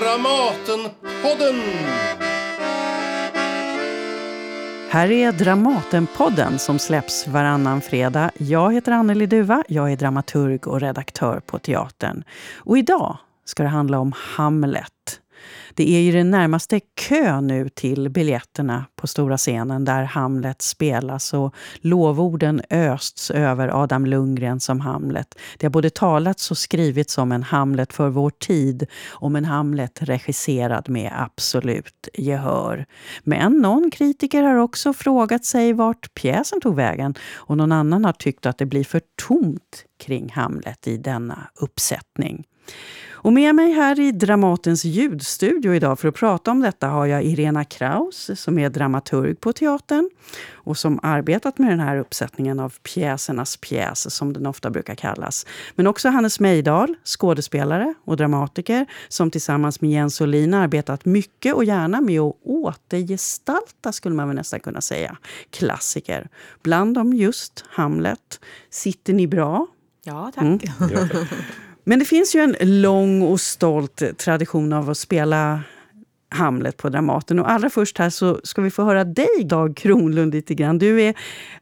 Dramatenpodden! Här är Dramatenpodden som släpps varannan fredag. Jag heter Anneli Duva, jag är dramaturg och redaktör på teatern. Och idag ska det handla om Hamlet. Det är ju den närmaste kö nu till biljetterna på stora scenen där Hamlet spelas och lovorden östs över Adam Lundgren som Hamlet. Det har både talats och skrivits om en Hamlet för vår tid, om en Hamlet regisserad med absolut gehör. Men någon kritiker har också frågat sig vart pjäsen tog vägen och någon annan har tyckt att det blir för tomt kring Hamlet i denna uppsättning. Och med mig här i Dramatens ljudstudio idag för att prata om detta har jag Irena Kraus som är dramaturg på teatern och som arbetat med den här uppsättningen av pjäsernas pjäs som den ofta brukar kallas. Men också Hannes Mejdal, skådespelare och dramatiker som tillsammans med Jens Olin arbetat mycket och gärna med att återgestalta, skulle man väl nästan kunna säga, klassiker. Bland dem just Hamlet. Sitter ni bra? Ja, tack. Mm. Men det finns ju en lång och stolt tradition av att spela Hamlet på Dramaten. Och allra först här så ska vi få höra dig, Dag Kronlund, lite grann. Du är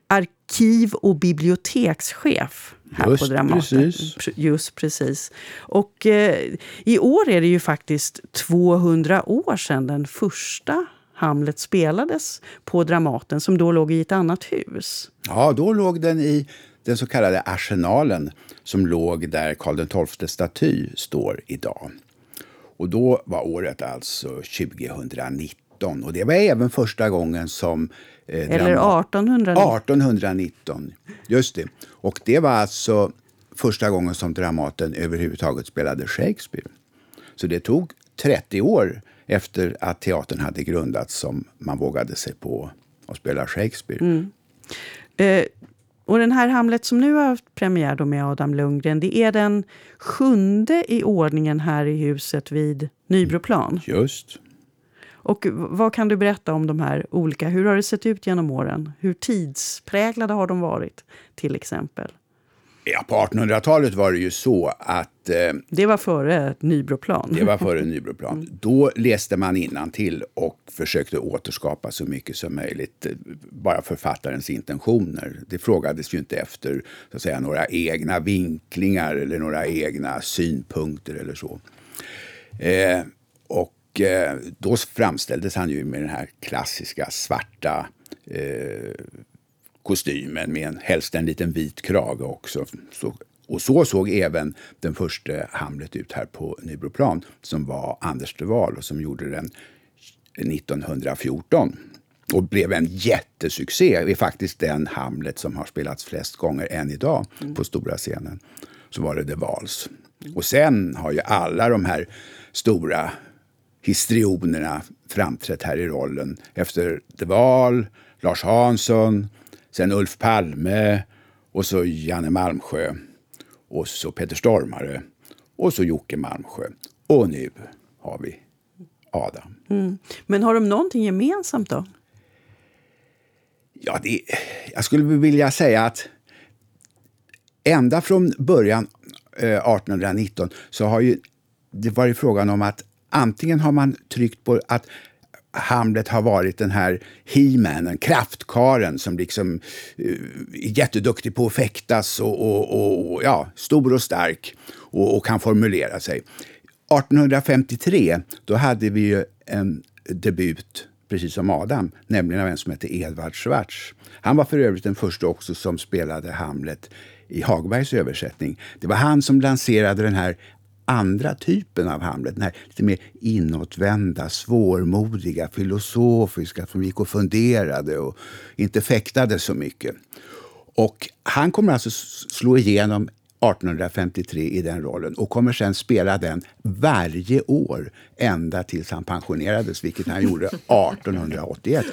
arkiv och bibliotekschef här Just på Dramaten. Precis. Just precis. Och eh, i år är det ju faktiskt 200 år sedan den första Hamlet spelades på Dramaten, som då låg i ett annat hus. Ja, då låg den i den så kallade arsenalen som låg där Karl XII staty står idag. Och då var året alltså 2019 och det var även första gången som eh, Eller 1819. 1819, just det. Och det var alltså första gången som Dramaten överhuvudtaget spelade Shakespeare. Så det tog 30 år efter att teatern hade grundats som man vågade sig på att spela Shakespeare. Mm. Eh, och den här Hamlet som nu har haft premiär med Adam Lundgren, det är den sjunde i ordningen här i huset vid Nybroplan. Just. Och vad kan du berätta om de här olika? Hur har det sett ut genom åren? Hur tidspräglade har de varit, till exempel? Ja, på 1800-talet var det ju så att... Eh, det var före Nybroplan. Det var före Nybroplan. Mm. Då läste man till och försökte återskapa så mycket som möjligt. Eh, bara författarens intentioner. Det frågades ju inte efter så att säga, några egna vinklingar eller några egna synpunkter eller så. Eh, och eh, då framställdes han ju med den här klassiska svarta eh, kostymen med en, helst en liten vit krage också. Så, och så såg även den första Hamlet ut här på Nybroplan som var Anders de Waal och som gjorde den 1914 och blev en jättesuccé. Det är faktiskt den Hamlet som har spelats flest gånger än idag mm. på stora scenen. Så var det de Mm. Och sen har ju alla de här stora histrionerna framträtt här i rollen. Efter de Val, Lars Hansson, Sen Ulf Palme och så Janne Malmsjö och så Peter Stormare och så Jocke Malmsjö. Och nu har vi Adam. Mm. Men har de någonting gemensamt då? Ja, det, jag skulle vilja säga att ända från början eh, 1819 så har ju det varit frågan om att antingen har man tryckt på att Hamlet har varit den här he-manen, kraftkaren som liksom uh, är jätteduktig på att fäktas och, och, och, ja, stor och stark och, och, kan formulera sig. 1853 då hade vi ju en debut precis som Adam, nämligen av en som hette Edvard Schwartz. Han var för övrigt den första också som spelade Hamlet i Hagbergs översättning. Det var han som lanserade den här andra typen av Hamlet. Den här lite mer inåtvända, svårmodiga, filosofiska som gick och funderade och inte fäktade så mycket. Och han kommer alltså slå igenom 1853 i den rollen och kommer sen spela den varje år ända tills han pensionerades, vilket han gjorde 1881.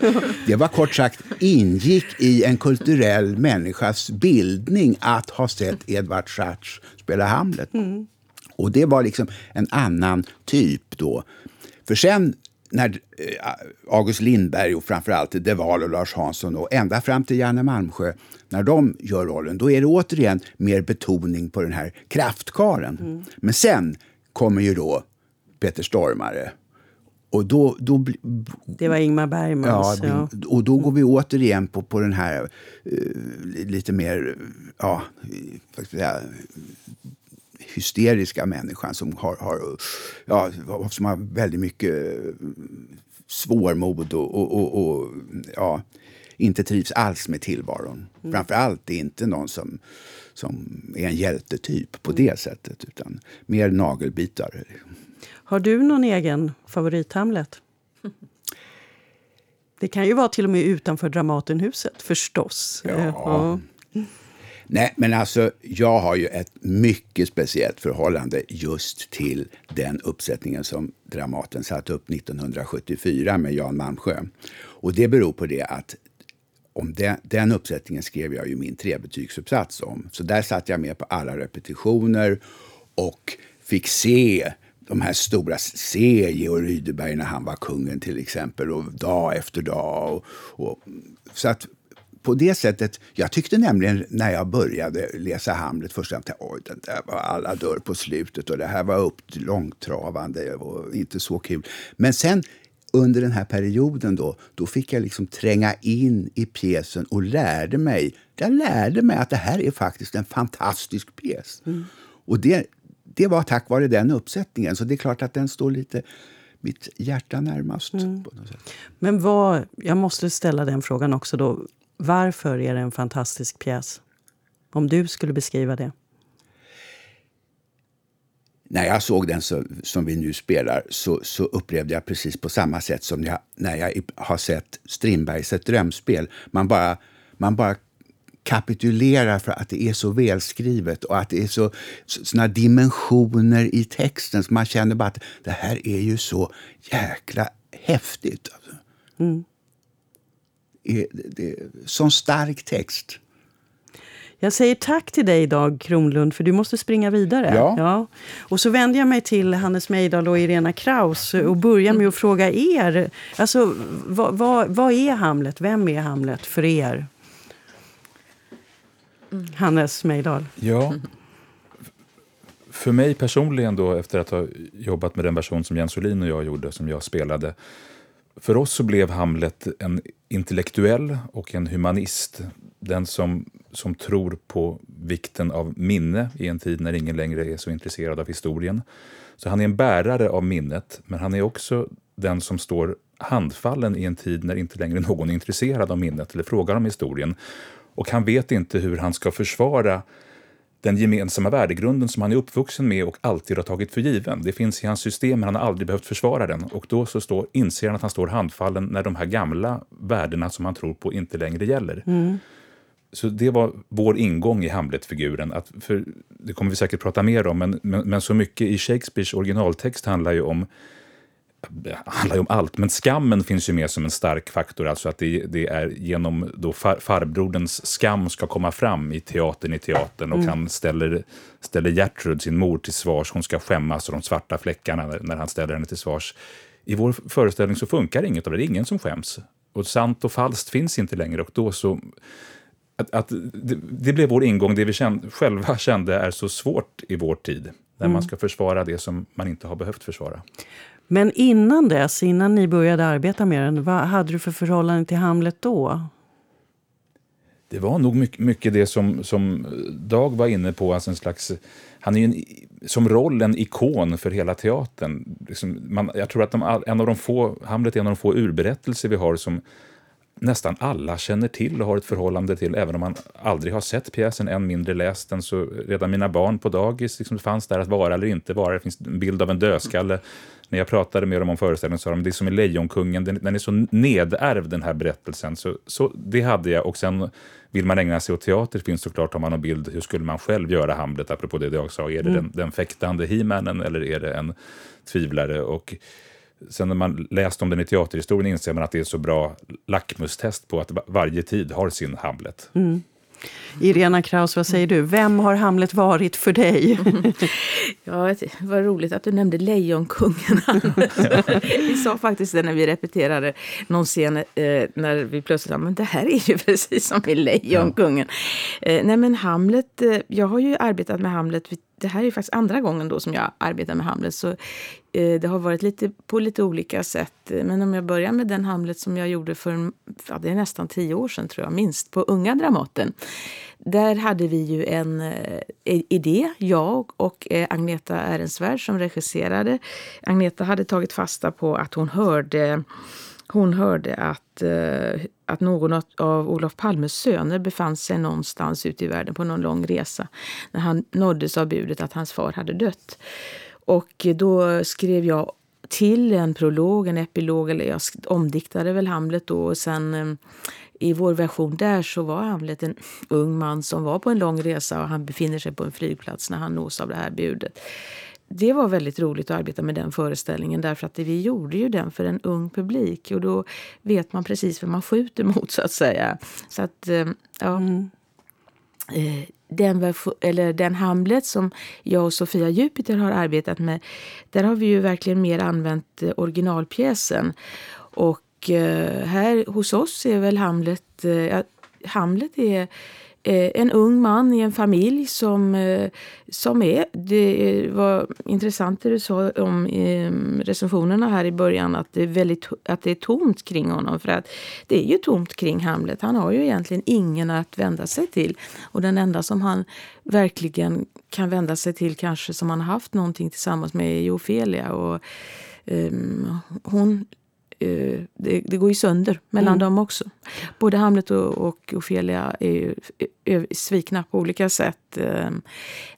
Det var kort sagt ingick i en kulturell människas bildning att ha sett Edvard Schwartz spela Hamlet. Mm. Och det var liksom en annan typ då. För sen när eh, August Lindberg och framförallt De Waal och Lars Hansson och ända fram till Janne Malmsjö, när de gör rollen, då är det återigen mer betoning på den här kraftkaren. Mm. Men sen kommer ju då Peter Stormare. Och då, då, det var Ingmar Bergmans. Ja, ja. Och då går vi återigen på, på den här uh, lite mer ja, säga, hysteriska människan som har, har, ja, som har väldigt mycket svårmod och, och, och, och ja, inte trivs alls med tillvaron. Mm. Framför allt är inte någon som, som är en hjältetyp på det sättet, utan mer nagelbitare. Har du någon egen favorit-Hamlet? Det kan ju vara till och med utanför Dramatenhuset, förstås. Ja. ja. Nej, men alltså, jag har ju ett mycket speciellt förhållande just till den uppsättningen som Dramaten satte upp 1974 med Jan Malmsjö. Och det beror på det att om den, den uppsättningen skrev jag ju min trebetygsuppsats om. Så där satt jag med på alla repetitioner och fick se de här stora, se Georg Rydeberg när han var kungen till exempel, och dag efter dag. Och, och, så att på det sättet, jag tyckte nämligen när jag började läsa Hamlet första gången, oj, den där var alla dör på slutet och det här var upp långtravande och inte så kul. Men sen under den här perioden då, då fick jag liksom tränga in i pjäsen och lärde mig. Jag lärde mig att det här är faktiskt en fantastisk pjäs. Mm. Och det, det var tack vare den uppsättningen. Så det är klart att den står lite mitt hjärta närmast. Mm. Men vad, jag måste ställa den frågan också då. Varför är det en fantastisk pjäs? Om du skulle beskriva det. När jag såg den så, som vi nu spelar så, så, upplevde jag precis på samma sätt som jag, när jag har sett Strindbergs Ett drömspel. Man bara, man bara kapitulerar för att det är så välskrivet och att det är så såna dimensioner i texten. Så man känner bara att det här är ju så jäkla häftigt. Alltså. Mm är, det, sån stark text. Jag säger tack till dig Dag Kronlund, för du måste springa vidare. Ja. ja. Och så vänder jag mig till Hannes Meidal och Irena Kraus och börjar med att fråga er. Alltså, vad, vad, vad är Hamlet? Vem är Hamlet för er? Hannes Meidal. Ja. För mig personligen, då, efter att ha jobbat med den version som Jens Olin och jag gjorde, som jag spelade, för oss så blev Hamlet en intellektuell och en humanist. Den som, som tror på vikten av minne i en tid när ingen längre är så intresserad av historien. Så han är en bärare av minnet, men han är också den som står handfallen i en tid när inte längre någon är intresserad av minnet eller frågar om historien. Och han vet inte hur han ska försvara den gemensamma värdegrunden som han är uppvuxen med och alltid har tagit för given. Det finns i hans system, men han har aldrig behövt försvara den. Och då så står, inser han att han står handfallen när de här gamla värdena som han tror på inte längre gäller. Mm. Så det var vår ingång i Hamlet-figuren. det kommer vi säkert prata mer om, men, men, men så mycket i Shakespeares originaltext handlar ju om handlar ju om allt, men skammen finns ju med som en stark faktor. Alltså att det, det är genom då far, farbroderns skam ska komma fram i teatern i teatern och mm. han ställer, ställer Gertrud, sin mor, till svars. Hon ska skämmas för de svarta fläckarna när, när han ställer henne till svars. I vår föreställning så funkar inget av det, det är ingen som skäms. Och sant och falskt finns inte längre och då så att, att det, det, blev vår ingång, det vi kände, själva kände är så svårt i vår tid. När mm. man ska försvara det som man inte har behövt försvara. Men innan dess, innan ni började arbeta med den, vad hade du för förhållande till Hamlet då? Det var nog mycket, mycket det som, som eh, Dag var inne på. Alltså en slags, han är ju en, som roll en ikon för hela teatern. Liksom man, jag tror att de, en av de få, Hamlet är en av de få urberättelser vi har som nästan alla känner till och har ett förhållande till, även om man aldrig har sett pjäsen, än mindre läst den. Så redan mina barn på dagis liksom, fanns där att vara eller inte vara. Det finns en bild av en dödskalle när jag pratade med dem om föreställningen sa de det är som i Lejonkungen, den, den är så nedärvd den här berättelsen. Så, så det hade jag och sen vill man ägna sig åt teater finns såklart har man en bild, hur skulle man själv göra Hamlet, apropå det jag sa, är det mm. den, den fäktande he eller är det en tvivlare? Och sen när man läst om den i teaterhistorien inser man att det är så bra lackmustest på att varje tid har sin Hamlet. Mm. Irena Kraus, vad säger du? Vem har Hamlet varit för dig? ja, vad roligt att du nämnde Lejonkungen. vi sa faktiskt det när vi repeterade någon scen eh, när vi plötsligt sa men det här är ju precis som i Lejonkungen. Ja. Eh, nej men Hamlet, eh, jag har ju arbetat med Hamlet det här är faktiskt andra gången då som jag arbetar med Hamlet. Så Eh, det har varit lite på lite olika sätt. Eh, men om jag börjar med den Hamlet som jag gjorde för ja, det är nästan tio år sedan tror jag, minst, på Unga Dramaten. Där hade vi ju en eh, idé, jag och eh, Agneta Ehrensvärd som regisserade. Agneta hade tagit fasta på att hon hörde hon hörde att, eh, att någon av Olof Palmes söner befann sig någonstans ute i världen på någon lång resa när han nåddes av budet att hans far hade dött. Och då skrev jag till en prolog, en epilog, eller jag omdiktade väl Hamlet då. Och sen eh, i vår version där så var Hamlet en ung man som var på en lång resa och han befinner sig på en flygplats när han nås av det här budet det var väldigt roligt att arbeta med den föreställningen därför att vi gjorde ju den för en ung publik och då vet man precis vad man skjuter mot så att säga. Så att, eh, ja. Mm. Den, eller den Hamlet som jag och Sofia Jupiter har arbetat med, där har vi ju verkligen mer använt eh, originalpjäsen. Och eh, här hos oss är väl Hamlet, eh, Hamlet är Eh, en ung man i en familj som, eh, som är... Det var intressant det du sa om ehm, recensionerna här i början att det, är väldigt, att det är tomt kring honom. För att det är ju tomt kring Hamlet. Han har ju egentligen ingen att vända sig till. Och den enda som han verkligen kan vända sig till kanske som han haft någonting tillsammans med är Ofelia. Och, um, hon det, det, går ju sönder mellan mm. dem också. Både Hamlet och, och Ofelia är ju är svikna på olika sätt. Ehm,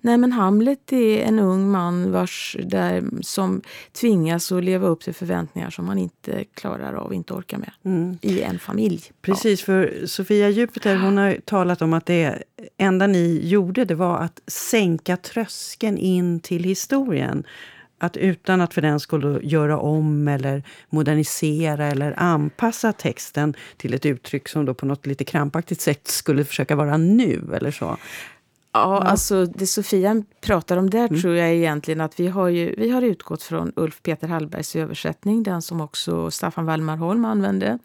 nej men Hamlet är en ung man vars, där, som tvingas att leva upp till förväntningar som man inte klarar av, inte orkar med mm. i en familj. Precis, ja. för Sofia Jupiter hon har talat om att det enda ni gjorde det var att sänka tröskeln in till historien att utan att för den skulle göra om eller modernisera eller anpassa texten till ett uttryck som då på något lite krampaktigt sätt skulle försöka vara nu eller så. Ja, alltså det Sofia pratar om där mm. tror jag egentligen att vi har, ju, vi har utgått från Ulf Peter Hallbergs översättning, den som också Staffan Wallmarholm använde.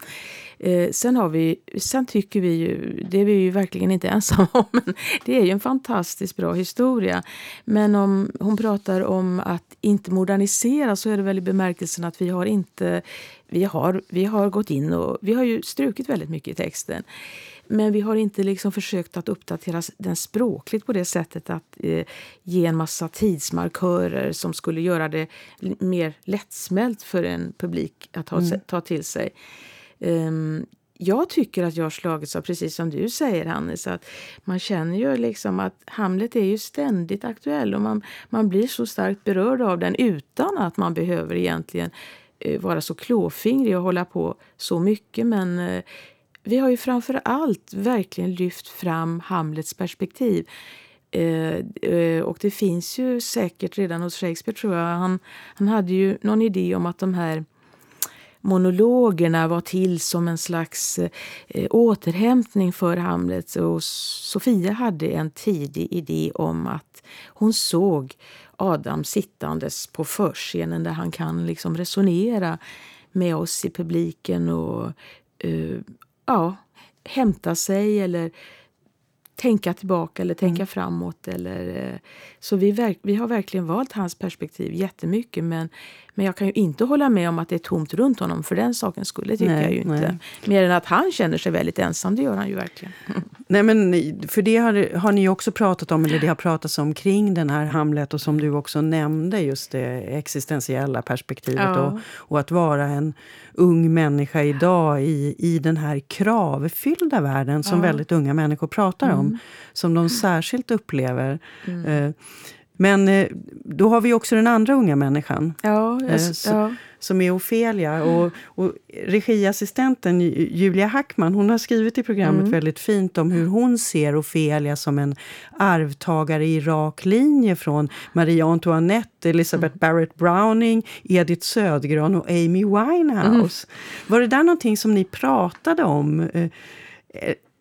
Eh, sen, har vi, sen tycker vi ju, det är vi ju verkligen inte ensamma om, men det är ju en fantastiskt bra historia. Men om hon pratar om att inte modernisera så är det väl i bemärkelsen att vi har inte, vi har, vi har gått in och vi har ju strukit väldigt mycket i texten. Men vi har inte liksom försökt att uppdatera den språkligt på det sättet att eh, ge en massa tidsmarkörer som skulle göra det mer lättsmält för en publik att ta, mm. ta till sig. Um, jag tycker att jag har slagits av, precis som du säger Hannes, att man känner ju liksom att Hamlet är ju ständigt aktuell och man, man blir så starkt berörd av den utan att man behöver egentligen eh, vara så klåfingrig och hålla på så mycket. Men eh, vi har ju framför allt verkligen lyft fram Hamlets perspektiv. Eh, eh, och det finns ju säkert redan hos Shakespeare tror jag. Han, han hade ju någon idé om att de här monologerna var till som en slags eh, återhämtning för Hamlet. Och Sofia hade en tidig idé om att hon såg Adam sittandes på förscenen där han kan liksom resonera med oss i publiken och eh, ja, hämta sig eller tänka tillbaka eller tänka mm. framåt. Eller, eh, så vi, vi har verkligen valt hans perspektiv jättemycket. Men, men jag kan ju inte hålla med om att det är tomt runt honom för den saken skulle tycker nej, jag ju inte. Nej. Mer än att han känner sig väldigt ensam, det gör han ju verkligen. Nej, men för det har, har ni också pratat om, eller det har pratats om kring den här Hamlet och som du också nämnde, just det existentiella perspektivet ja. och, och, att vara en ung människa idag i, i den här kravfyllda världen som ja. väldigt unga människor pratar om, mm. som de särskilt upplever. Mm. Eh, men eh, då har vi också den andra unga människan. Ja, eh, så, ja. Som är Ofelia. Och, och regiassistenten Julia Hackman hon har skrivit i programmet mm. väldigt fint om hur hon ser Ofelia som en arvtagare i rak linje från Marie Antoinette, Elizabeth mm. Barrett Browning, Edith Södergran och Amy Winehouse. Mm. Var det där någonting som ni pratade om?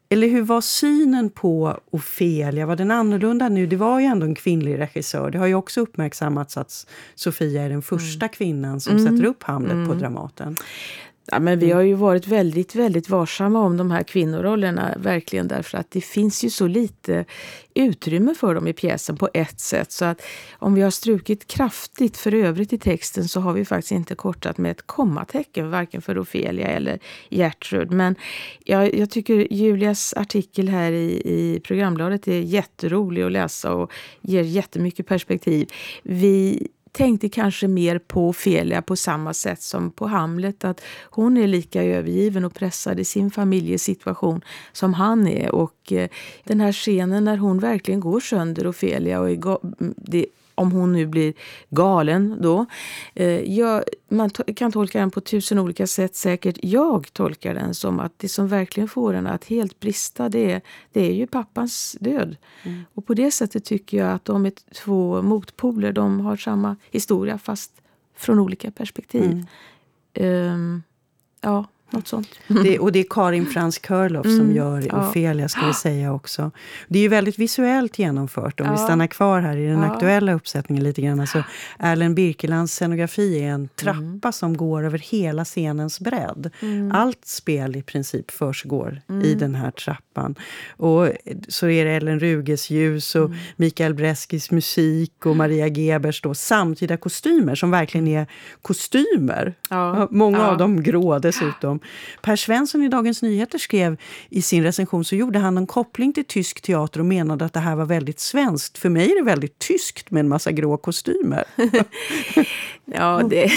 Eller hur var synen på Ofelia? Var den annorlunda nu? Det var ju ändå en kvinnlig regissör. Det har ju också uppmärksammats att Sofia är den första mm. kvinnan som mm. sätter upp Hamlet mm. på Dramaten. Ja, men vi har ju varit väldigt, väldigt varsamma om de här kvinnorollerna, verkligen därför att det finns ju så lite utrymme för dem i pjäsen på ett sätt. Så att om vi har strukit kraftigt för övrigt i texten så har vi faktiskt inte kortat med ett kommatecken, varken för Ofelia eller Gertrud. Men jag, jag tycker Julias artikel här i, i programbladet är jätterolig att läsa och ger jättemycket perspektiv. Vi tänkte kanske mer på Ofelia på samma sätt som på Hamlet. Att hon är lika övergiven och pressad i sin familjesituation som han är. Och eh, den här scenen när hon verkligen går sönder Ofelia och är det om hon nu blir galen då. Eh, jag, man kan tolka den på tusen olika sätt säkert. Jag tolkar den som att det som verkligen får henne att helt brista det är, det är ju pappans död. Mm. Och på det sättet tycker jag att de är två motpoler. De har samma historia fast från olika perspektiv. Mm. Um, ja, något sånt. Det, och det är Karin Frans Körloff mm, som gör ja. Ofelia, ska vi säga också. Det är ju väldigt visuellt genomfört, om ja. vi stannar kvar här i den ja. aktuella uppsättningen lite grann. Alltså, Erlend Birkelands scenografi är en trappa mm. som går över hela scenens bredd. Mm. Allt spel i princip försiggår i mm. den här trappan. Och så är det Ellen Ruges ljus och mm. Mikael Breskis musik och Maria Gebers då, samtida kostymer som verkligen är kostymer. Många av dem grå dessutom om. Per Svensson i Dagens Nyheter skrev i sin recension så gjorde han en koppling till tysk teater och menade att det här var väldigt svenskt. För mig är det väldigt tyskt med en massa grå kostymer. ja, det,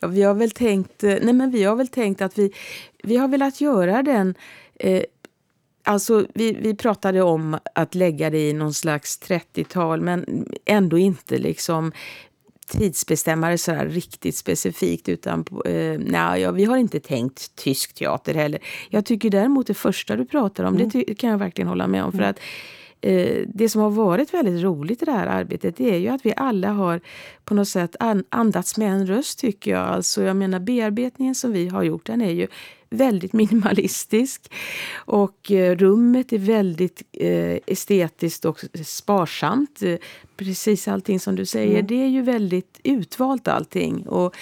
ja, vi har väl tänkt, eh, nej men vi har väl tänkt att vi, vi har velat göra den eh, Alltså, vi, vi pratade om att lägga det i någon slags 30-tal men ändå inte liksom tidsbestämma det sådär riktigt specifikt. Utan, eh, nej, ja, vi har inte tänkt tysk teater heller. Jag tycker däremot det första du pratar om, mm. det kan jag verkligen hålla med om. För mm. att eh, Det som har varit väldigt roligt i det här arbetet det är ju att vi alla har på något sätt andats med en röst tycker jag. Alltså, jag menar bearbetningen som vi har gjort den är ju väldigt minimalistisk. Och eh, rummet är väldigt eh, estetiskt och sparsamt. Eh, precis allting som du säger, mm. det är ju väldigt utvalt allting. Och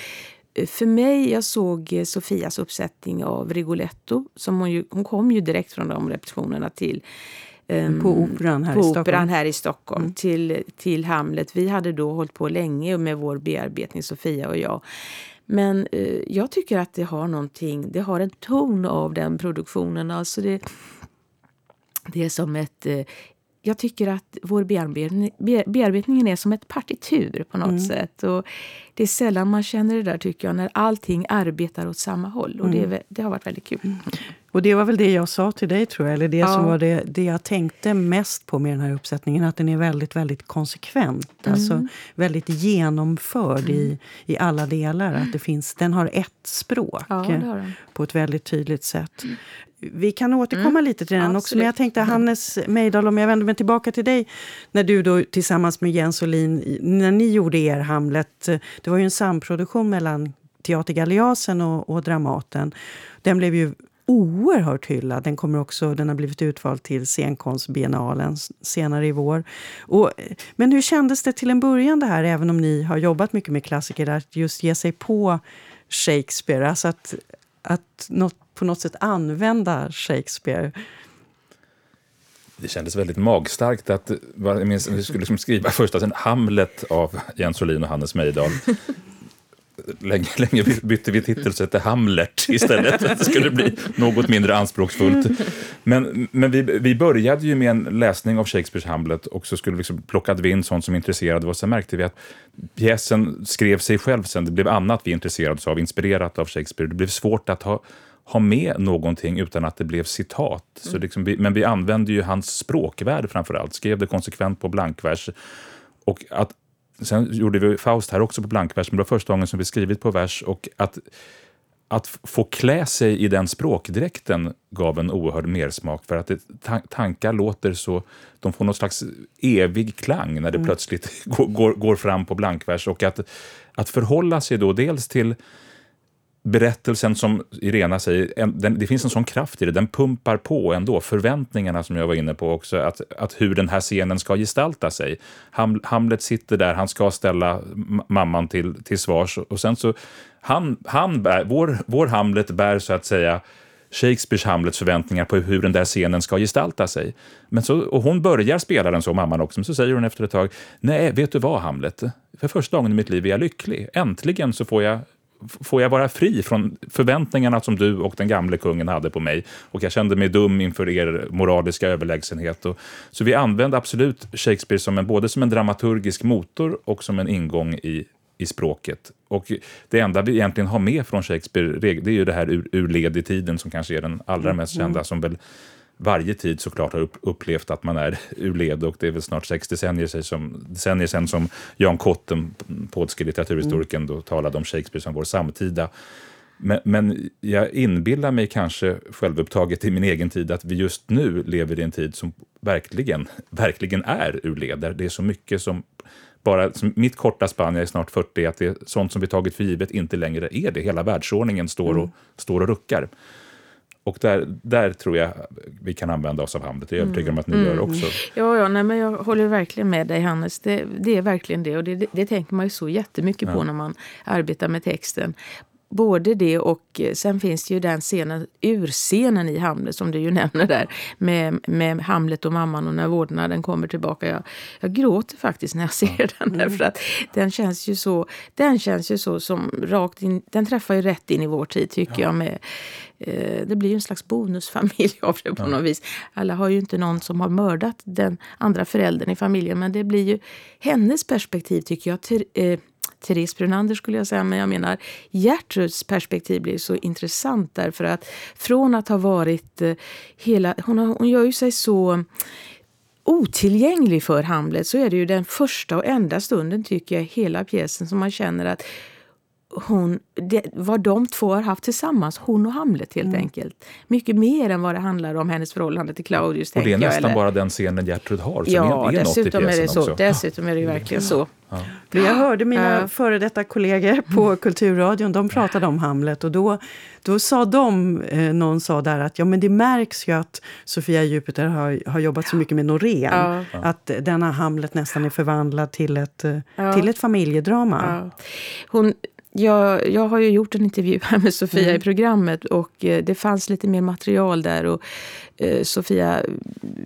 för mig, jag såg Sofias uppsättning av Rigoletto. Som hon, ju, hon kom ju direkt från de repetitionerna till um, på operan här på i Stockholm. Operan här i Stockholm mm. till, till Hamlet. Vi hade då hållit på länge med vår bearbetning, Sofia och jag. Men eh, jag tycker att det har någonting, det har en ton av den produktionen. Alltså det, det är som ett... Eh, jag tycker att vår bearbetning, bearbetningen är som ett partitur på något mm. sätt. Och det är sällan man känner det där tycker jag, när allting arbetar åt samma håll. Och mm. det, det, har varit väldigt kul. Mm. Och det var väl det jag sa till dig tror jag, eller det ja. som var det, det jag tänkte mest på med den här uppsättningen. Att den är väldigt, väldigt konsekvent. Mm. Alltså väldigt genomförd mm. i, i alla delar. Att det finns, den har ett språk ja, på ett väldigt tydligt sätt. Mm. Vi kan återkomma mm. lite till den Absolut. också. Men jag tänkte Hannes Meidal, om jag vänder mig tillbaka till dig. När du då tillsammans med Jens Olin, när ni gjorde er Hamlet. Det var ju en samproduktion mellan Teater Galeasen och, och Dramaten. Den blev ju oerhört hyllad. Den, kommer också, den har blivit utvald till scenkonstbiennalen senare i vår. Och, men hur kändes det till en början det här, även om ni har jobbat mycket med klassiker, att just ge sig på Shakespeare? Alltså att, att något, på något sätt använda Shakespeare det kändes väldigt magstarkt att jag minns, vi skulle liksom skriva först en Hamlet av Jens Olin och Hannes Mejdal länge, länge bytte vi titel så hette Hamlet istället för att det skulle bli något mindre anspråksfullt. Men, men vi, vi började ju med en läsning av Shakespeares Hamlet och så skulle vi liksom plockade vi in sånt som intresserade oss. Sen märkte vi att pjäsen skrev sig själv sen. Det blev annat vi intresserade oss av, inspirerat av Shakespeare. Det blev svårt att ha ha med någonting utan att det blev citat. Mm. Så liksom vi, men vi använde ju hans språkvärld framför allt, skrev det konsekvent på blankvers. Och att Sen gjorde vi Faust här också på blankvers, men det var första gången som vi skrivit på vers. Och att, att få klä sig i den språkdräkten gav en oerhörd mersmak. För att det, tankar låter så... De får någon slags evig klang när det mm. plötsligt går, går, går, fram på blankvers. Och att, att förhålla sig då dels till berättelsen som Irena säger, en, den, det finns en sån kraft i det, den pumpar på ändå. Förväntningarna som jag var inne på också, att, att hur den här scenen ska gestalta sig. Ham, Hamlet sitter där, han ska ställa mamman till, till svars och sen så, han, han bär, vår, vår Hamlet bär så att säga Shakespeares Hamlets förväntningar på hur den där scenen ska gestalta sig. Men så, och hon börjar spela den så, mamman också, men så säger hon efter ett tag, nej, vet du vad Hamlet? För första gången i mitt liv är jag lycklig. Äntligen så får jag får jag vara fri från förväntningarna som du och den gamle kungen hade på mig. Och jag kände mig dum inför er moraliska överlägsenhet. Och, så vi använde absolut Shakespeare som en, både som en dramaturgisk motor och som en ingång i, i språket. Och det enda vi egentligen har med från Shakespeare, det är ju det här ur, ur led i tiden som kanske är den allra mest kända, mm. som väl varje tid såklart har upplevt att man är ur led och det är väl snart sex decennier, som, decennier sedan som Jan Kotten, polske litteraturhistorikern, då talade om Shakespeare som vår samtida. Men, men jag inbillar mig kanske självupptaget i min egen tid att vi just nu lever i en tid som verkligen, verkligen är ur led. Det är så mycket som bara som mitt korta spann, jag är snart 40, att det är sånt som vi tagit för givet inte längre är det. Hela världsordningen står och, mm. står och ruckar. Och där, där tror jag vi kan använda oss av Hamlet. Det är jag övertygad om att ni mm. gör också. Ja, ja nej, men jag håller verkligen med dig Hannes. Det, det är verkligen det. Och det, det, det, tänker man ju så jättemycket ja. på när man arbetar med texten. Både det och eh, sen finns det ju den scenen, urscenen i Hamlet som du ju nämner där. Med, med Hamlet och mamman och när vårdnaden kommer tillbaka. Jag, jag gråter faktiskt när jag ser ja. den. Därför mm. att den känns ju så, den känns ju så som rakt in, den träffar ju rätt in i vår tid tycker ja. jag. Med, eh, det blir ju en slags bonusfamilj av det på ja. något vis. Alla har ju inte någon som har mördat den andra föräldern i familjen. Men det blir ju hennes perspektiv tycker jag. Till, eh, Therese Brunander skulle jag säga, men jag menar Gertruds perspektiv blir så intressant därför att från att ha varit eh, hela, hon, har, hon gör ju sig så otillgänglig för Hamlet så är det ju den första och enda stunden tycker jag hela pjäsen som man känner att hon, det, vad de två har haft tillsammans, hon och Hamlet helt mm. enkelt. Mycket mer än vad det handlar om hennes förhållande till Claudius. Och det är nästan jag, bara den scenen Gertrud har som ja, är, är något i är det så, också. Dessutom är det ju verkligen så. Ja. Jag hörde mina före detta kollegor på Kulturradion, de pratade om Hamlet och då, då sa de, eh, någon sa där att ja men det märks ju att Sofia Jupiter har, har jobbat så mycket med Norén. Ja. Att denna Hamlet nästan är förvandlad till ett, eh, ja. till ett familjedrama. Hon, jag, jag har ju gjort en intervju här med Sofia mm. i programmet och eh, det fanns lite mer material där. Och eh, Sofia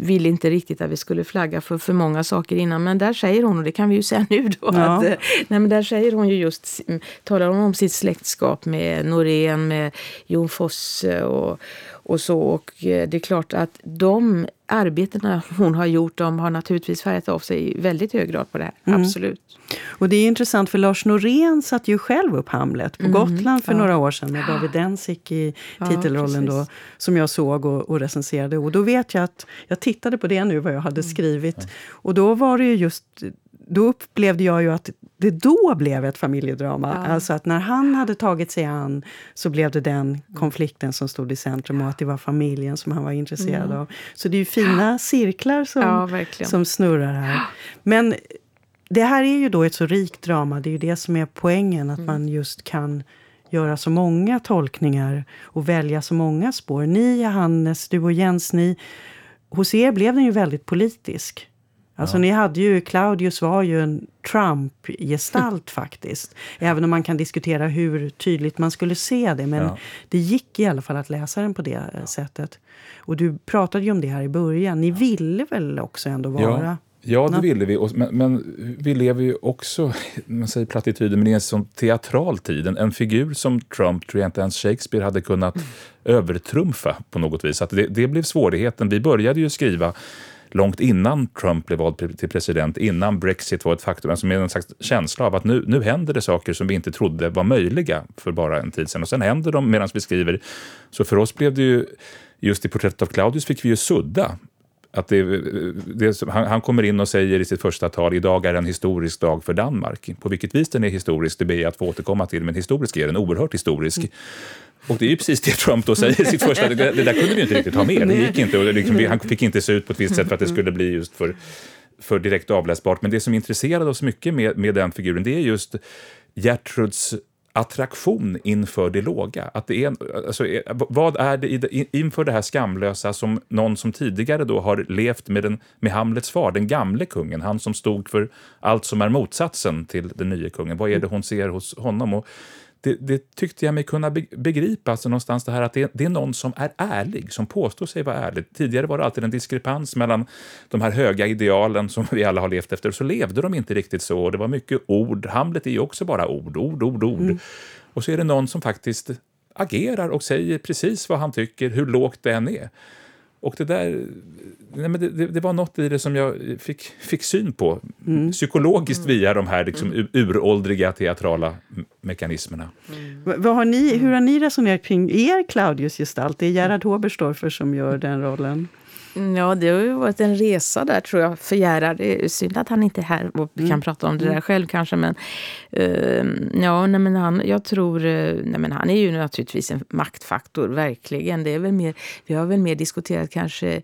ville inte riktigt att vi skulle flagga för för många saker innan. Men där säger hon, och det kan vi ju säga nu då, ja. att, eh, nej, men där säger hon ju just, talar hon om sitt släktskap med Norén, med Jon Fosse och, och så. Och det är klart att de arbetena hon har gjort, de har naturligtvis färgat av sig i väldigt hög grad på det här. Mm. Absolut. Och det är intressant för Lars Norén satte ju själv upp Hamlet på mm. Gotland för ja. några år sedan med David Densik i titelrollen då, som jag såg och, och recenserade. Och då vet jag att jag tittade på det nu, vad jag hade mm. skrivit. Mm. Och då var det ju just då upplevde jag ju att det då blev ett familjedrama. Ja. Alltså att när han hade tagit sig an så blev det den konflikten som stod i centrum och att det var familjen som han var intresserad mm. av. Så det är ju fina cirklar som, ja, som snurrar här. Men det här är ju då ett så rikt drama, det är ju det som är poängen, att mm. man just kan göra så många tolkningar och välja så många spår. Ni, Johannes, du och Jens, ni, hos er blev den ju väldigt politisk. Alltså ja. ni hade ju, Claudius var ju en Trump-gestalt faktiskt. Även om man kan diskutera hur tydligt man skulle se det. Men ja. det gick i alla fall att läsa den på det ja. sättet. Och du pratade ju om det här i början. Ni ville väl också ändå vara Ja, det ville vi. Men, men, vi lever ju också, man säger plattityder, men i en sån teatral tid. En, en, figur som Trump tror jag inte ens Shakespeare hade kunnat mm. övertrumfa på något vis. Att det, det blev svårigheten. Vi började ju skriva långt innan Trump blev vald till president, innan Brexit var ett faktum, alltså med en slags känsla av att nu, nu händer det saker som vi inte trodde var möjliga för bara en tid sedan. Och sen händer de medan vi skriver. Så för oss blev det ju, just i porträttet av Claudius fick vi ju sudda att det, det, han, han, kommer in och säger i sitt första tal idag är en historisk dag för Danmark. På vilket vis den är historisk det ber jag att få återkomma till, men historisk är den oerhört historisk. Mm. Och det är ju precis det Trump då säger i sitt första... Det, det där kunde vi inte riktigt ha med. Det gick inte, och liksom, han fick inte se ut på ett visst sätt för att det skulle bli just för, för direkt avläsbart. Men det som intresserade oss mycket med, med den figuren det är just Gertruds attraktion inför det låga. Att det är, alltså, vad är det inför det här skamlösa som någon som tidigare då har levt med, den, med Hamlets far, den gamle kungen, han som stod för allt som är motsatsen till den nya kungen. Vad är det hon ser hos honom? Och det, det, tyckte jag mig kunna begripa, alltså någonstans det här att det, det, är någon som är ärlig, som påstår sig vara ärlig. Tidigare var det alltid en diskrepans mellan de här höga idealen som vi alla har levt efter, så levde de inte riktigt så. Och det var mycket ord. Hamlet är ju också bara ord, ord, ord, ord. Mm. Och så är det någon som faktiskt agerar och säger precis vad han tycker, hur lågt det än är. Och det där, nej men det, det, det, var något i det som jag fick, fick syn på mm. psykologiskt mm. via de här liksom, mm. uråldriga teatrala mekanismerna. Mm. Vad har ni, hur har ni resonerat kring er Claudius-gestalt? Det är Gerhard Hoberstorfer som gör den rollen. Ja, det har ju varit en resa där tror jag för Gerhard. Det är synd att han inte är här och mm. kan prata om det där mm. själv kanske. Men uh, ja, nej, men han, jag tror, uh, nej, men han är ju naturligtvis en maktfaktor, verkligen. Det är väl mer, vi har väl mer diskuterat kanske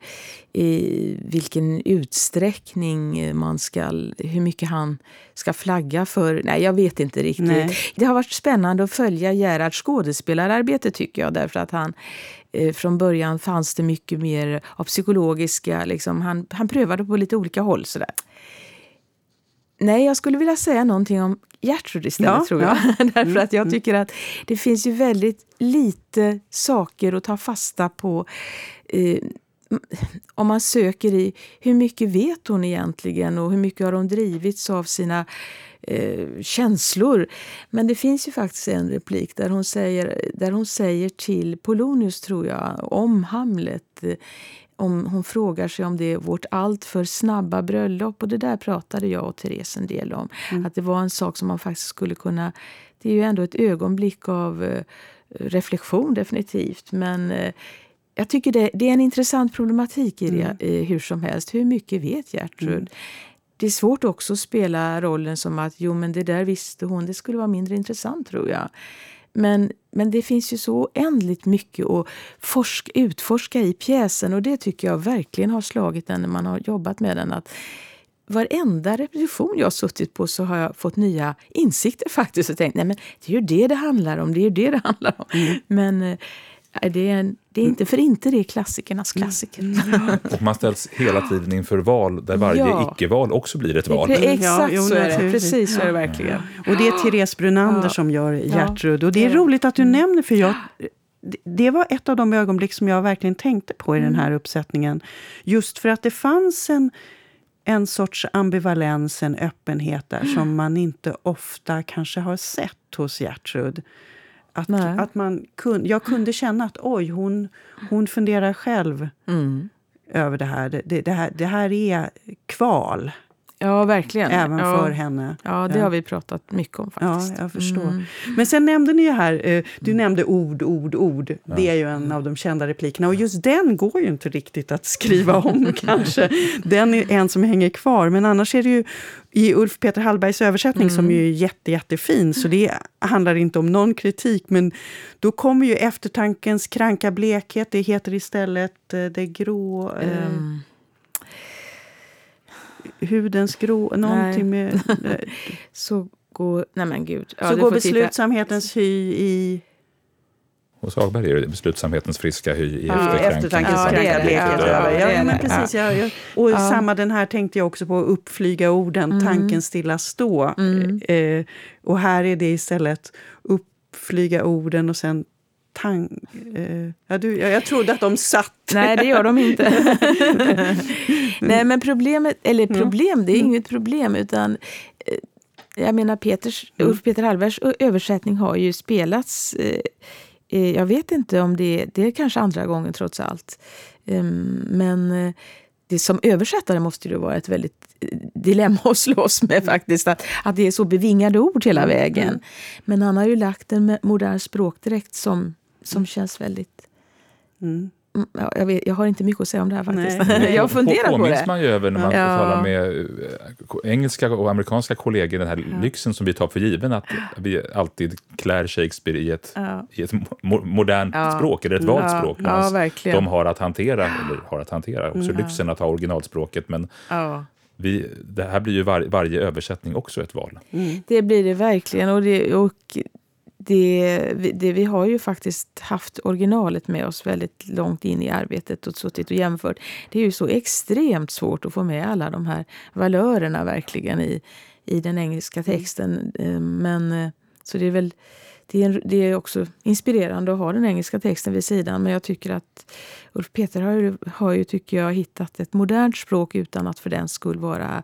i vilken utsträckning man ska, hur mycket han ska flagga för. Nej, jag vet inte riktigt. Nej. Det har varit spännande att följa Gerhards skådespelararbete tycker jag, därför att han eh, från början fanns det mycket mer av psykologiska, liksom, han, han prövade på lite olika håll sådär. Nej, jag skulle vilja säga någonting om Gertrud istället ja, tror jag. Ja. Därför mm, att jag mm. tycker att det finns ju väldigt lite saker att ta fasta på eh, om man söker i hur mycket vet hon egentligen och hur mycket har hon drivits av sina eh, känslor. Men det finns ju faktiskt en replik där hon säger, där hon säger till Polonius, tror jag, om Hamlet om hon frågar sig om det är vårt alltför snabba bröllop. Och det där pratade jag och Therese en del om. Mm. Att det var en sak som man faktiskt skulle kunna... Det är ju ändå ett ögonblick av eh, reflektion definitivt. Men eh, jag tycker det, det, är en intressant problematik i det, mm. hur som helst. Hur mycket vet Gertrud? Mm. Det är svårt också att spela rollen som att jo men det där visste hon, det skulle vara mindre intressant tror jag. Men, men det finns ju så oändligt mycket att forsk, utforska i pjäsen och det tycker jag verkligen har slagit en när man har jobbat med den. Att varenda repetition jag har suttit på så har jag fått nya insikter faktiskt och tänkt nej men det är ju det det handlar om, det är ju det det handlar om. Mm. Men eh, det är, en, det är inte för inte det är klassikernas mm. klassiker. Mm. Och man ställs hela tiden inför val där varje ja. icke-val också blir ett val. Exakt ja, så är det. Precis så är det verkligen. Och det är Therese Brunander som gör Gertrud. Och det är roligt att du mm. nämner, för jag det var ett av de ögonblick som jag verkligen tänkte på i den här uppsättningen. Just för att det fanns en, en sorts ambivalens, en öppenhet där som man inte ofta kanske har sett hos Gertrud. Att, att man kun, jag kunde känna att oj, hon, hon funderar själv mm. över det här. Det, det, här. det här är kval. Ja, verkligen. Även ja. för henne. Ja, det ja. har vi pratat mycket om faktiskt. Ja, jag förstår. Mm. Men sen nämnde ni ju här, eh, du mm. nämnde ord, ord, ord. Ja. Det är ju en av de kända replikerna. Och just den går ju inte riktigt att skriva om kanske. Den är en som hänger kvar. Men annars är det ju i Ulf Peter Hallbergs översättning, mm. som är jätte, jättefin, så det handlar inte om någon kritik, men då kommer ju eftertankens kranka blekhet. Det heter istället eh, det grå... Um hudens grå... Någonting med... så går... Nej men gud. Ja, så går beslutsamhetens titta. hy i... Hos Hagberg är det beslutsamhetens friska hy i ja, eftertankens ja, kranka blekhet. Ja, ja, men precis, ja, ja. Och ja. samma den här tänkte jag också på, uppflyga orden, mm. tanken stilla stå. Mm. Eh, och här är det istället uppflyga orden och sen tang... Eh, ja, du, ja, jag trodde att de satt. Nej, det gör de inte. Nej, men problemet... Eller problem, det är mm. inget problem. utan... Eh, jag menar, Peters, mm. Ulf Peter Hallbergs översättning har ju spelats... Eh, eh, jag vet inte om det, det är kanske andra gången trots allt. Ehm, men det som översättare måste det vara ett väldigt dilemma att slåss med faktiskt. Att, att det är så bevingade ord hela mm. vägen. Mm. Men han har ju lagt en modern språkdräkt som som känns väldigt... Mm. Mm. Ja, jag, vet, jag, har inte mycket att säga om det här faktiskt. Nej. jag funderar på, på det. man ju över när man ja. talar med eh, engelska och amerikanska kollegor, den här ja. lyxen som vi tar för given, att vi alltid klär Shakespeare i ett, ja. i ett mo modernt språk, eller ett valt språk. Ja, de har att hantera, eller har att hantera också lyxen att ha originalspråket, men vi, det här blir ju var, varje översättning också ett val. Mm. Det blir det verkligen. Och, det, och det, det, vi har ju faktiskt haft originalet med oss väldigt långt in i arbetet och suttit och jämfört. Det är ju så extremt svårt att få med alla de här valörerna verkligen i, i den engelska mm. texten. Eh, men eh, så det är väl det är, det är också inspirerande att ha den engelska texten vid sidan. Men jag tycker att Ulf Peter har ju, har ju tycker jag, hittat ett modernt språk utan att för den skull vara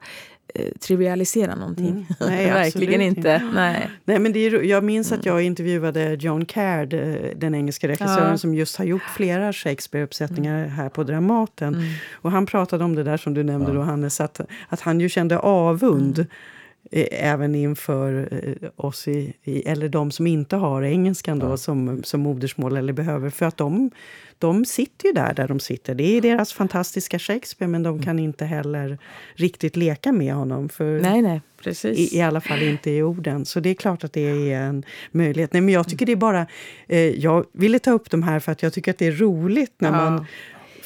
trivialisera någonting. Mm. Nej, Verkligen inte. Nej. Nej, men det är, jag minns att jag intervjuade John Caird, eh, den engelska regissören ja. som just har gjort flera Shakespeare-uppsättningar mm. här på Dramaten. Mm. Och han pratade om det där som du nämnde, ja. då, Hannes, att, att han ju kände avund mm. Eh, även inför eh, oss, i, eller de som inte har engelskan då, som, som modersmål eller behöver. För att de, de sitter ju där, där de sitter. Det är deras fantastiska Shakespeare, men de mm. kan inte heller riktigt leka med honom. För nej, nej, precis. I, I alla fall inte i orden. Så det är klart att det är en möjlighet. Nej, men jag tycker det är bara... Eh, jag ville ta upp de här för att jag tycker att det är roligt när ja. man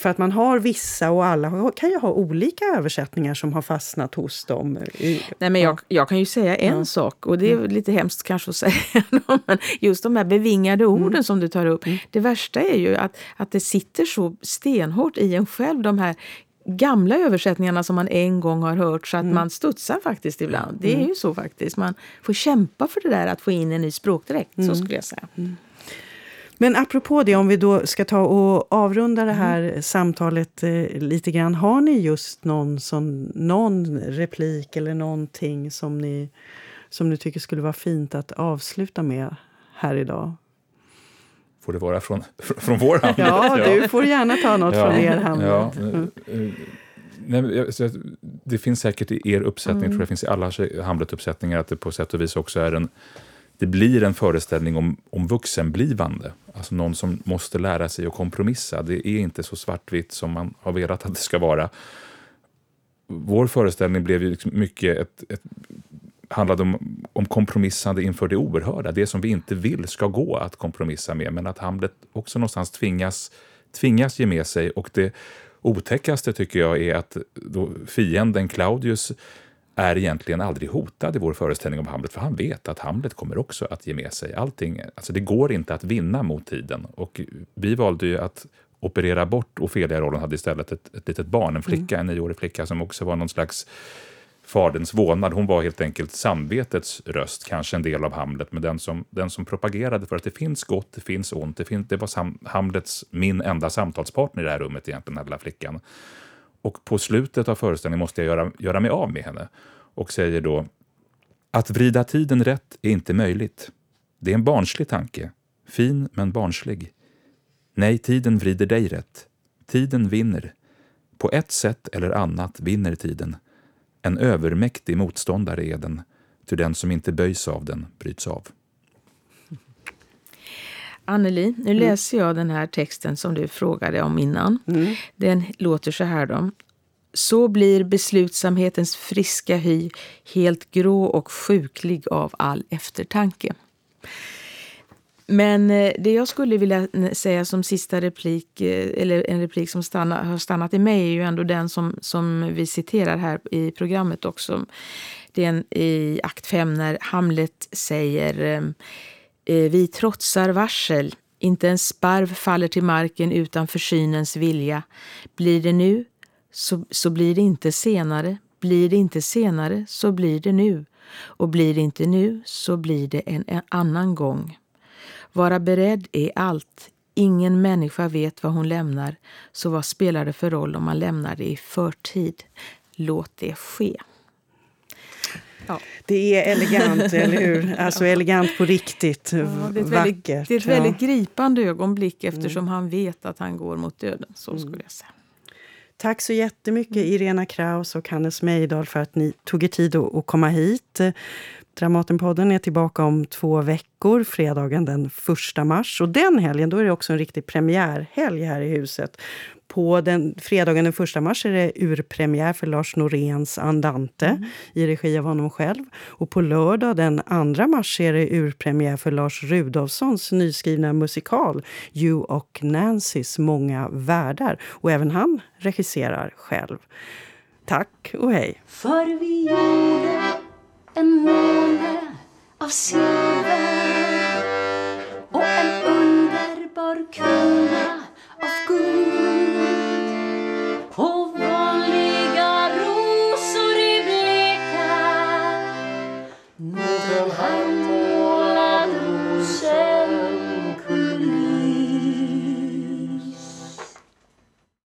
för att man har vissa och alla kan ju ha olika översättningar som har fastnat hos dem. Nej, men jag, jag kan ju säga en ja. sak och det är mm. lite hemskt kanske att säga. men just de här bevingade orden mm. som du tar upp. Mm. Det värsta är ju att, att det sitter så stenhårt i en själv de här gamla översättningarna som man en gång har hört så att mm. man studsar faktiskt ibland. Det är mm. ju så faktiskt. Man får kämpa för det där att få in en ny språkdräkt, så mm. skulle jag säga. Men apropå det, om vi då ska ta och avrunda det här mm. samtalet eh, lite grann. Har ni just någon, sån, någon replik eller någonting som ni, som ni tycker skulle vara fint att avsluta med här idag? Får det vara från, från vår hand? ja, du får gärna ta något ja. från er hand. Ja. Mm. Nej, det finns säkert i er uppsättning, mm. tror jag finns i alla Hamlet-uppsättningar, att det på sätt och vis också är en det blir en föreställning om, om vuxenblivande. Alltså någon som måste lära sig att kompromissa. Det är inte så svartvitt som man har velat att det ska vara. Vår föreställning blev ju liksom mycket ett, ett handlade om, om kompromissande inför det oerhörda. Det som vi inte vill ska gå att kompromissa med. Men att Hamlet också någonstans tvingas, tvingas ge med sig. Och det otäckaste tycker jag är att fienden Claudius är egentligen aldrig hotad i vår föreställning om Hamlet, för han vet att Hamlet kommer också att ge med sig allting. Alltså det går inte att vinna mot tiden. Och vi valde ju att operera bort Ofelia-rollen, hade istället ett, ett litet barn, en flicka, mm. en nioårig flicka som också var någon slags faderns vålnad. Hon var helt enkelt samvetets röst, kanske en del av Hamlet, men den som, den som propagerade för att det finns gott, det finns ont. Det, finns, det var sam, Hamlets, min enda samtalspartner i det här rummet egentligen, den här lilla flickan. Och på slutet av föreställningen måste jag göra, göra mig av med henne och säger då att vrida tiden rätt är inte möjligt. Det är en barnslig tanke, fin men barnslig. Nej, tiden vrider dig rätt. Tiden vinner. På ett sätt eller annat vinner tiden. En övermäktig motståndare är den, ty den som inte böjs av den bryts av. Anneli, nu mm. läser jag den här texten som du frågade om innan. Mm. Den låter så här då. Så blir beslutsamhetens friska hy helt grå och sjuklig av all eftertanke. Men eh, det jag skulle vilja säga som sista replik, eh, eller en replik som stanna, har stannat i mig, är ju ändå den som, som vi citerar här i programmet också. Det är i akt 5 när Hamlet säger Eh, Eh, vi trotsar varsel, inte en sparv faller till marken utan försynens vilja. Blir det nu, så, så blir det inte senare. Blir det inte senare, så blir det nu. Och blir det inte nu, så blir det en, en annan gång. Vara beredd är allt. Ingen människa vet vad hon lämnar, så vad spelar det för roll om man lämnar det i förtid? Låt det ske. Ja. Det är elegant, eller hur? Alltså elegant på riktigt, ja, det är vackert. Väldigt, det är ett väldigt gripande ögonblick eftersom mm. han vet att han går mot döden. Så mm. skulle jag säga. Tack så jättemycket mm. Irena Kraus och Hannes Mejdal för att ni tog er tid att komma hit. Dramatenpodden är tillbaka om två veckor, fredagen den 1 mars. Och den helgen då är det också en riktig premiärhelg här i huset. På den, fredagen den 1 mars är det urpremiär för Lars Noréns Andante mm. i regi av honom själv. Och på lördag den 2 mars är det urpremiär för Lars Rudolfssons nyskrivna musikal You och Nancys många världar. Och även han regisserar själv. Tack och hej! För vi gjorde en måne av silver och en underbar krona av guld.